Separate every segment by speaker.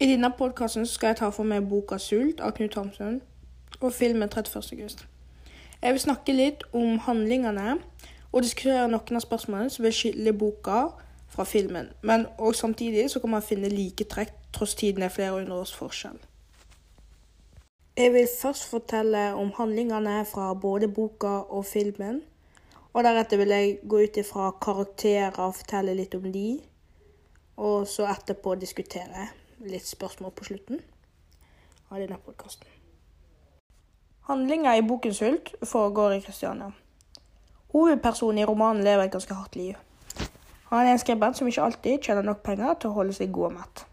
Speaker 1: I denne podkasten skal jeg ta for meg boka 'Sult' av Knut Hamsun og filmen 31. august. Jeg vil snakke litt om handlingene og diskutere noen av spørsmålene som vil skille boka fra filmen, men og samtidig så kan man finne liketrekk tross tiden er flere hundre års forskjell. Jeg vil først fortelle om handlingene fra både boka og filmen. Og deretter vil jeg gå ut ifra karakterer og fortelle litt om de. Og så etterpå diskutere litt spørsmål på slutten av denne podkasten. Handlinga i boken 'Sult' foregår i Kristiania. Hovedpersonen i romanen lever et ganske hardt liv. Han er en skribent som ikke alltid tjener nok penger til å holde seg god og mett.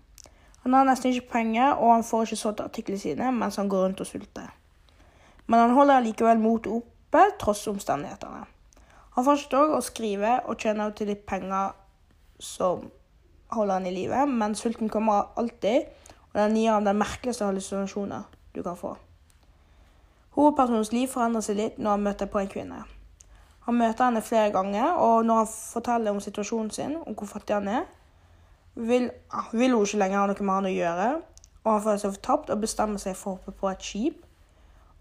Speaker 1: Han har nesten ikke penger, og han får ikke solgt artiklene sine mens han går rundt og sulter. Men han holder likevel motet oppe tross omstendighetene. Han fortsetter òg å skrive og tjener til litt penger som holder han i live, men sulten kommer alltid, og den gir ham den merkeligste hallusinasjoner du kan få. Hovedpersonens liv forandrer seg litt når han møter på en kvinne. Han møter henne flere ganger, og når han forteller om situasjonen sin, om hvor fattig han er, vil, vil hun ikke lenger ha noe med han å gjøre, og han føler seg fortapt og bestemmer seg for å hoppe på et skip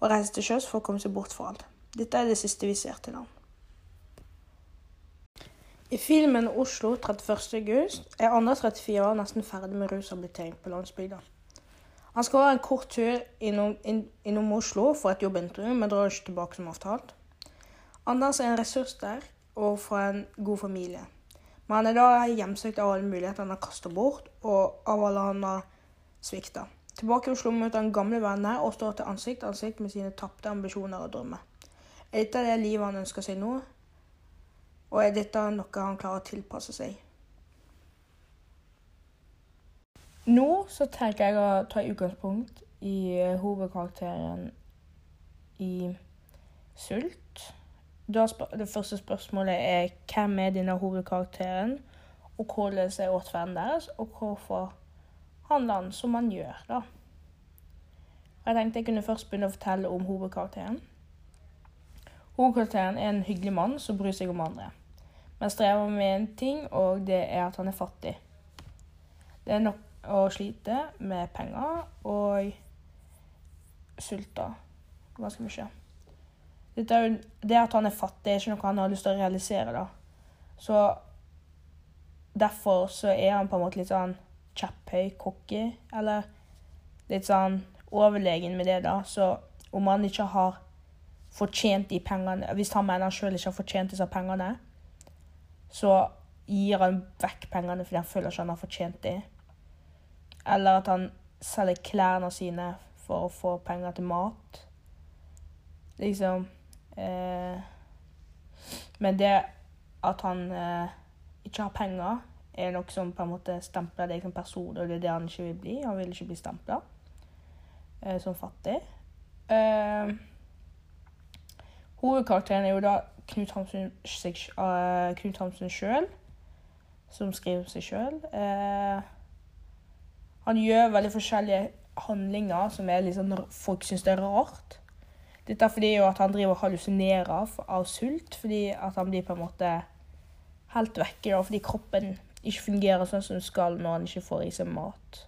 Speaker 1: og reise til sjøs for å komme seg bort fra alt. Dette er det siste vi ser til ham. I filmen 'Oslo 31. august' er Anders 34 år nesten ferdig med rusabilitering på landsbygda. Han skal ha en kort tur innom, inn, innom Oslo for et jobbintervju, men drar ikke tilbake som avtalt. Anders er en ressurs der, og fra en god familie. Men han er da hjemsøkt av alle muligheter han har kastet bort, og av alle han har svikta. Tilbake i Oslo møter han gamle venner og står til ansikt til ansikt med sine tapte ambisjoner og drømmer. Er dette det livet han ønsker seg nå? Og er dette noe han klarer å tilpasse seg? Nå så tenker jeg å ta utgangspunkt i hovedkarakteren i Sult. Det første spørsmålet er hvem er denne hovedkarakteren, og hvordan er atferden deres, og hvorfor handler han som han gjør, da. Jeg tenkte jeg kunne først begynne å fortelle om hovedkarakteren. Hovedkarakteren er en hyggelig mann som bryr seg om andre, men strever med en ting, og det er at han er fattig. Det er nok å slite med penger og sulte ganske mye. Det, at han er fattig, er ikke noe han har lyst til å realisere. da. Så derfor så er han på en måte litt sånn kjepphøy, cocky, eller litt sånn overlegen med det, da. Så om han ikke har fortjent de pengene Hvis han mener han sjøl ikke har fortjent disse pengene, så gir han vekk pengene fordi han føler ikke han har fortjent dem. Eller at han selger klærne sine for å få penger til mat. Liksom eh, Men det at han eh, ikke har penger, er noe som på en måte stempler deg som person, og det er det han ikke vil bli. Han vil ikke bli stempla eh, som fattig. Eh, hovedkarakteren er jo da Knut Hamsun, uh, Knut Hamsun sjøl, som skriver seg sjøl. Uh, han gjør veldig forskjellige handlinger som liksom, folk syns er rart. Dette er fordi at han driver og hallusinerer av sult, fordi han blir på en måte helt vekke. fordi kroppen ikke fungerer sånn som den skal når han ikke får i seg mat.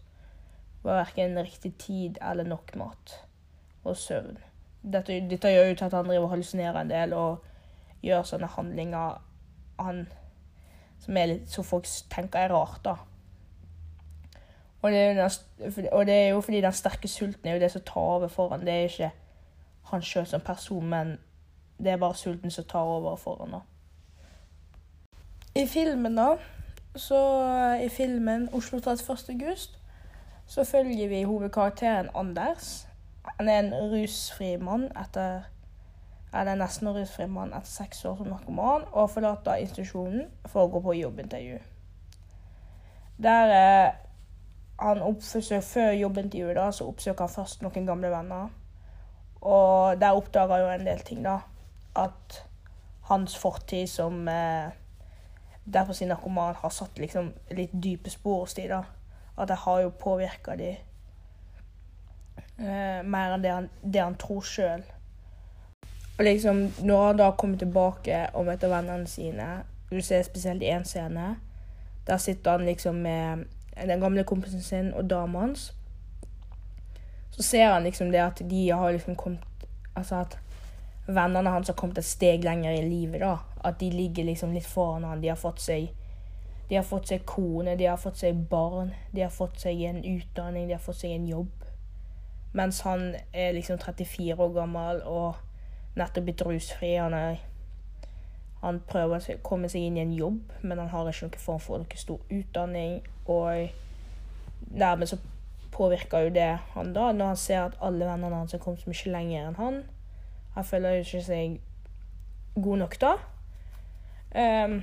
Speaker 1: Verken riktig tid eller nok mat. Og søvn. Dette, dette gjør jo til at han driver og hallusinerer en del og gjør sånne handlinger han, som, litt, som folk tenker er rart, da. Og det, den, og det, er jo fordi den sterke sulten er jo det som tar over for han. Det er ikke han sjøl som person, men det er bare sulten som tar over for han. da. I filmen, da, så i filmen 'Oslo 31. august' så følger vi hovedkarakteren Anders. Han er en rusfri mann etter eller nesten rusfri mann etter seks år som narkoman, og forlater institusjonen for å gå på jobbintervju. Der eh, han oppsøker, Før jobbintervjuet da, så oppsøker han først noen gamle venner. Og der oppdager jo en del ting, da. At hans fortid som eh, derfor sin narkoman har satt liksom litt dype spor hos de da. At det har jo påvirka de eh, mer enn det han, det han tror sjøl. Og liksom, når han da kommer tilbake og møter vennene sine Du ser spesielt i én scene. Der sitter han liksom med den gamle kompisen sin og dama hans, så ser han liksom det at de har liksom kommet Altså at vennene hans har kommet et steg lenger i livet, da. At de ligger liksom litt foran han. De har fått seg de har fått seg kone, de har fått seg barn, de har fått seg en utdanning, de har fått seg en jobb. Mens han er liksom 34 år gammel og nettopp blitt rusfri. Han, er, han prøver å komme seg inn i en jobb, men han har ikke noen form for noen stor utdanning. Og dermed så påvirker jo det han da, når han ser at alle vennene hans har kommet så mye lenger enn han. Han føler jo ikke seg god nok da. Um,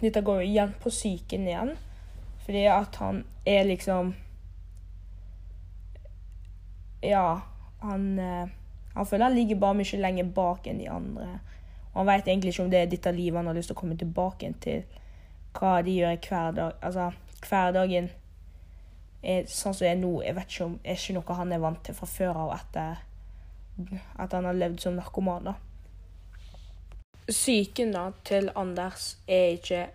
Speaker 1: dette går jo igjen på psyken igjen, fordi at han er liksom Ja, han uh, Han føler han ligger bare mye lenger bak enn de andre. Og han veit egentlig ikke om det er dette livet han har lyst til å komme tilbake til. Hva de gjør hver dag. Altså, hverdagen er sånn som det er nå, jeg vet ikke om er ikke noe han er vant til fra før av etter at han har levd som narkoman. da. Psyken til Anders er ikke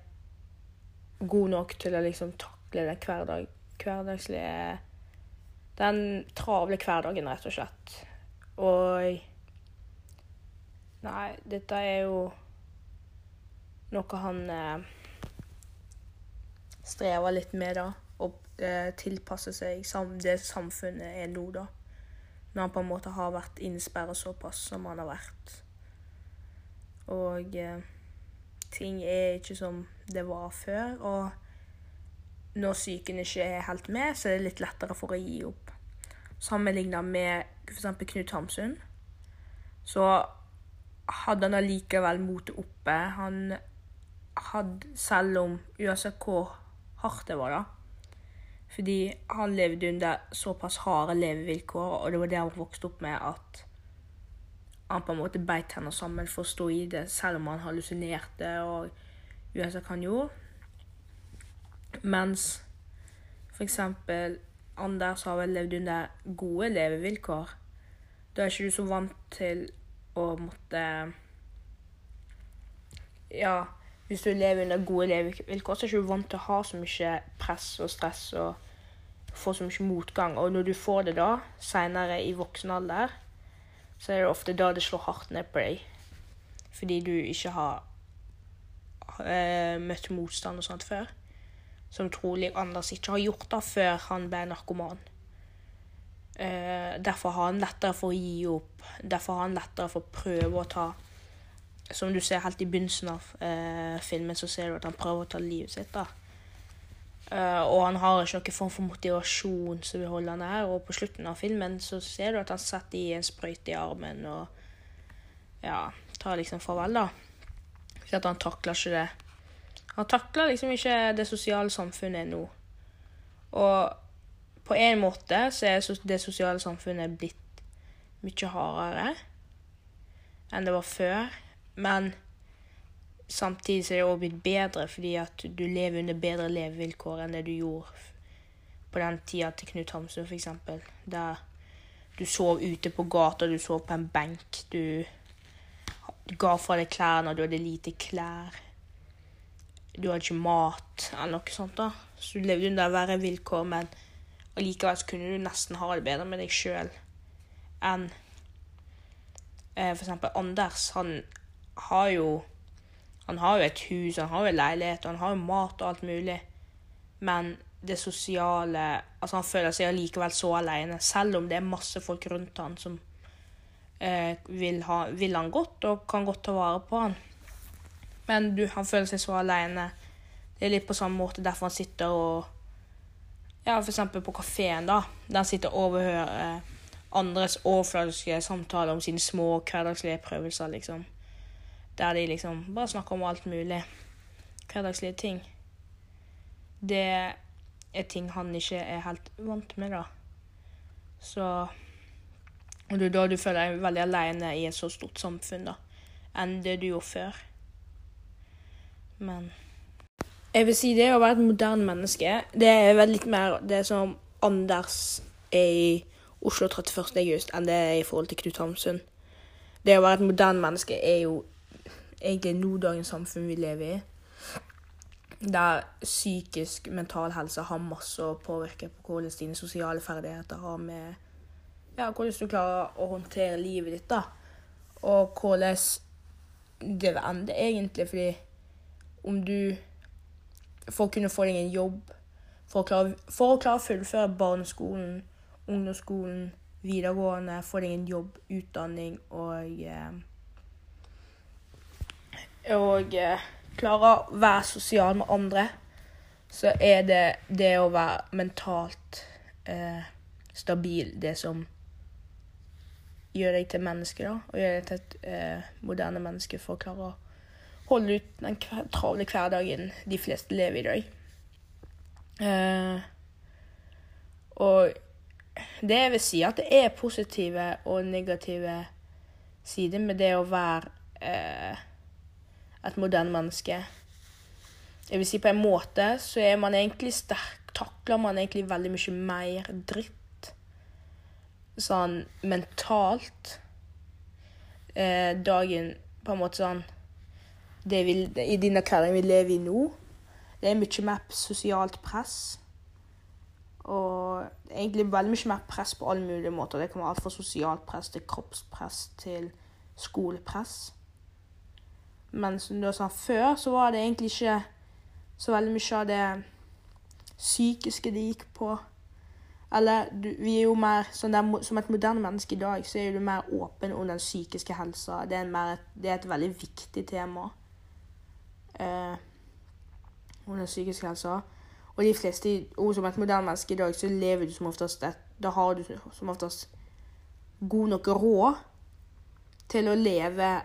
Speaker 1: god nok til å liksom takle den hverdag, hverdagslige Den travle hverdagen, rett og slett. Og Nei, dette er jo noe han eh, strever litt med, da eh, tilpasse seg sam det samfunnet er nå, da. Når han på en måte har vært innsperret såpass som han har vært. Og eh, ting er ikke som det var før. Og når psyken ikke er helt med, så er det litt lettere for å gi opp. Sammenligna med f.eks. Knut Hamsun, så hadde han allikevel motet oppe. Han hadde, selv om uansett hvor hardt det var, da, fordi han levde under såpass harde levevilkår, og det var det han vokste opp med, at han på en måte beit henne sammen for å stå i det, selv om han hallusinerte og uansett hva han gjorde. Mens f.eks. Anders har vel levd under gode levevilkår. Da er ikke du så vant til å måtte Ja hvis du lever under gode levevilkår, så er du ikke vant til å ha så mye press og stress og få så mye motgang. Og når du får det da, seinere i voksen alder, så er det ofte da det slår hardt ned på deg. Fordi du ikke har uh, møtt motstand og sånt før. Som trolig Anders ikke har gjort da før han ble narkoman. Uh, derfor har han lettere for å gi opp. Derfor har han lettere for å prøve å ta som du ser helt i begynnelsen av eh, filmen, så ser du at han prøver å ta livet sitt. da. Uh, og han har ikke noen form for motivasjon som vil holde han her. Og på slutten av filmen så ser du at han setter i en sprøyte i armen og ja, tar liksom farvel, da. Så at han takler ikke det. Han takler liksom ikke det sosiale samfunnet nå. Og på en måte så er det sosiale samfunnet blitt mye hardere enn det var før. Men samtidig så er det òg blitt bedre fordi at du lever under bedre levevilkår enn det du gjorde på den tida til Knut Hamsun, f.eks. Der du sov ute på gata, du sov på en benk, du, ga fra deg klærne, du hadde lite klær. Du hadde ikke mat eller noe sånt. da. Så du levde under verre vilkår, men allikevel så kunne du nesten ha det bedre med deg sjøl enn eh, eksempel Anders. Han har jo Han har jo et hus, han har jo leilighet, han har jo mat og alt mulig. Men det sosiale Altså, han føler seg allikevel så alene, selv om det er masse folk rundt han som eh, vil, ha, vil, han godt og kan godt ta vare på han. Men du, han føler seg så alene. Det er litt på samme måte derfor han sitter og Ja, eksempel på kafeen, da. Der han sitter og overhører andres overfladiske samtaler om sine små hverdagslige prøvelser, liksom. Der de liksom bare snakker om alt mulig. Hverdagslige ting. Det er ting han ikke er helt vant med, da. Så Og det er da du føler deg veldig alene i et så stort samfunn, da, enn det du gjorde før. Men Jeg vil si det å være et moderne menneske, det er vel litt mer det som Anders er i Oslo 31. august, enn det er i forhold til Knut Hamsun. Det å være et moderne menneske er jo egentlig nå dagens samfunn vi lever i. der psykisk mental helse har masse å påvirke på hvordan dine sosiale ferdigheter har med Ja, hvordan du klarer å håndtere livet ditt, da. Og hvordan det vil ende, egentlig, fordi om du For å kunne få deg en jobb, for å klare, for å, klare å fullføre barneskolen, ungdomsskolen, videregående, få deg en jobb, utdanning og eh, Og eh, klare å være sosial med andre, så er det det å være mentalt eh, stabil det som gjør deg til menneske, da. Og gjør deg til et eh, moderne menneske for å klare å holde ut den travle hverdagen de fleste lever i dag. Uh, og det jeg vil si, at det er positive og negative sider med det å være uh, et moderne menneske. Jeg vil si på en måte så er man egentlig sterk Takler man egentlig veldig mye mer dritt sånn mentalt eh, dagen på en måte sånn det vi, I denne hverdagen vi lever i nå. Det er mye mer sosialt press. Og egentlig veldig mye mer press på alle mulige måter. Det kan være alt fra sosialt press til kroppspress til skolepress. Mens sånn, før så var det egentlig ikke så veldig mye av det psykiske det gikk på. Eller du, vi er jo mer sånn der, Som et moderne menneske i dag, så er du mer åpen om den psykiske helsa. Det er, mer, det er et veldig viktig tema. Eh, under psykisk helse. Og de fleste og som et moderne menneske i dag, så lever du som oftest Da har du som oftest god nok råd til å leve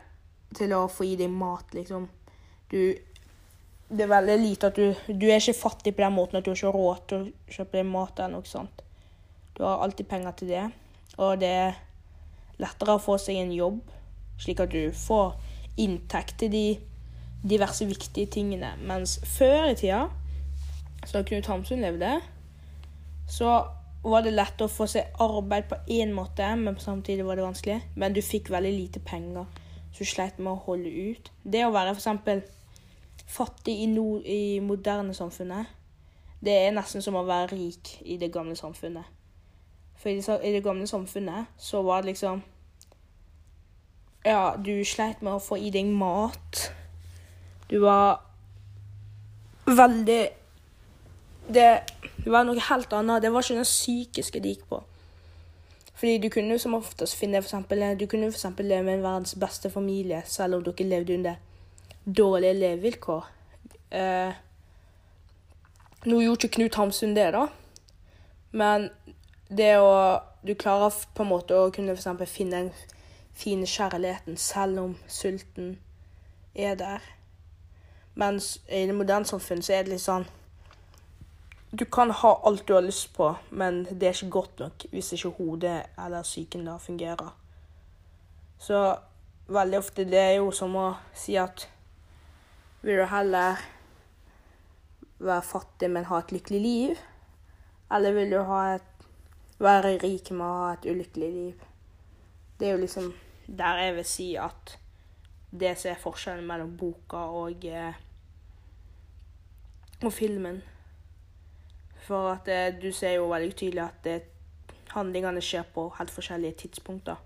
Speaker 1: Til å få i deg mat, liksom. Du Det er veldig lite at du Du er ikke fattig på den måten at du har ikke råd til å kjøpe deg mat eller noe sånt. Du har alltid penger til det. Og det er lettere å få seg en jobb, slik at du får inntekt til de diverse viktige tingene. Mens før i tida, så Knut Hamsun levde, så var det lett å få seg arbeid på én måte, men samtidig var det vanskelig. Men du fikk veldig lite penger, så du sleit med å holde ut. Det å være f.eks. fattig i, no, i moderne samfunnet, det er nesten som å være rik i det gamle samfunnet. For i det gamle samfunnet så var det liksom Ja, du sleit med å få i deg mat. Du var veldig Det var noe helt annet. Det var ikke det psykiske det gikk på. Fordi du kunne som oftest finne for eksempel, Du kunne f.eks. leve med en verdens beste familie, selv om dere levde under dårlige levevilkår. Eh, nå gjorde ikke Knut Hamsun det, da. Men det å Du klarer på en måte å kunne for finne den fine kjærligheten selv om sulten er der. Mens i det moderne samfunnet så er det litt sånn Du kan ha alt du har lyst på, men det er ikke godt nok hvis ikke hodet eller psyken da fungerer. Så veldig ofte det er jo som å si at vil du heller være fattig, men ha et lykkelig liv? Eller vil du et være rik med å ha et ulykkelig liv. Det er jo liksom der jeg vil si at det som er forskjellen mellom boka og, eh, og filmen. For at eh, du ser jo veldig tydelig at det, handlingene skjer på helt forskjellige tidspunkter.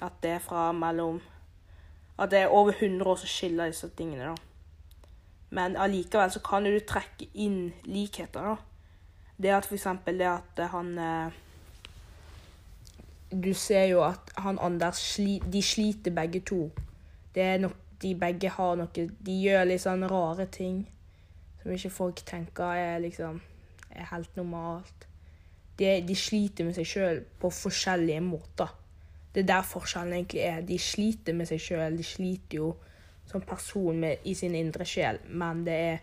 Speaker 1: At det er fra mellom At det er over 100 år som skiller disse tingene, da. Men allikevel så kan du trekke inn likheter, da. Det at eksempel det at han eh, du ser jo at han Anders sli, De sliter begge to. Det er nok De begge har noe De gjør litt sånn rare ting som ikke folk tenker er liksom er helt normalt. De, de sliter med seg sjøl på forskjellige måter. Det er der forskjellen egentlig er. De sliter med seg sjøl. De sliter jo som person med, i sin indre sjel, men det er,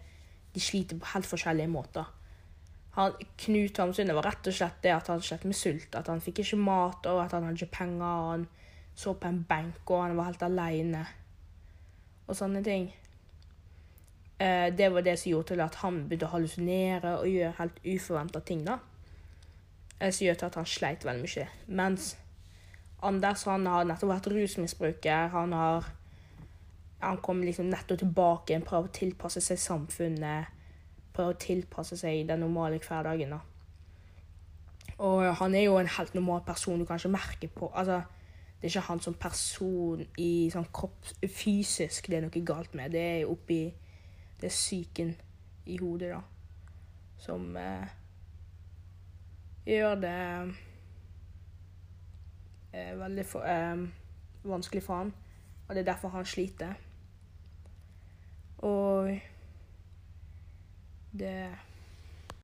Speaker 1: de sliter på helt forskjellige måter han, Knut Hamsun var rett og slett det at han slet med sult. At han fikk ikke mat, og at han hadde ikke penger. Han så på en benk, og han var helt aleine. Og sånne ting. Eh, det var det som gjorde til at han begynte å hallusinere og gjøre helt uforventa ting. da. Eh, som gjør til at han sleit veldig mye. Mens Anders han har nettopp vært rusmisbruker. Han har han kom liksom nettopp tilbake igjen, prøver å tilpasse seg samfunnet prøver å tilpasse seg den normale hverdagen. da. Og han er jo en helt normal person du kanskje merker på. Altså, det er ikke han som person i sånn kropp fysisk det er noe galt med. Det er oppi Det er psyken i hodet, da, som eh, gjør det eh, veldig for, eh, vanskelig for han. Og det er derfor han sliter. Og det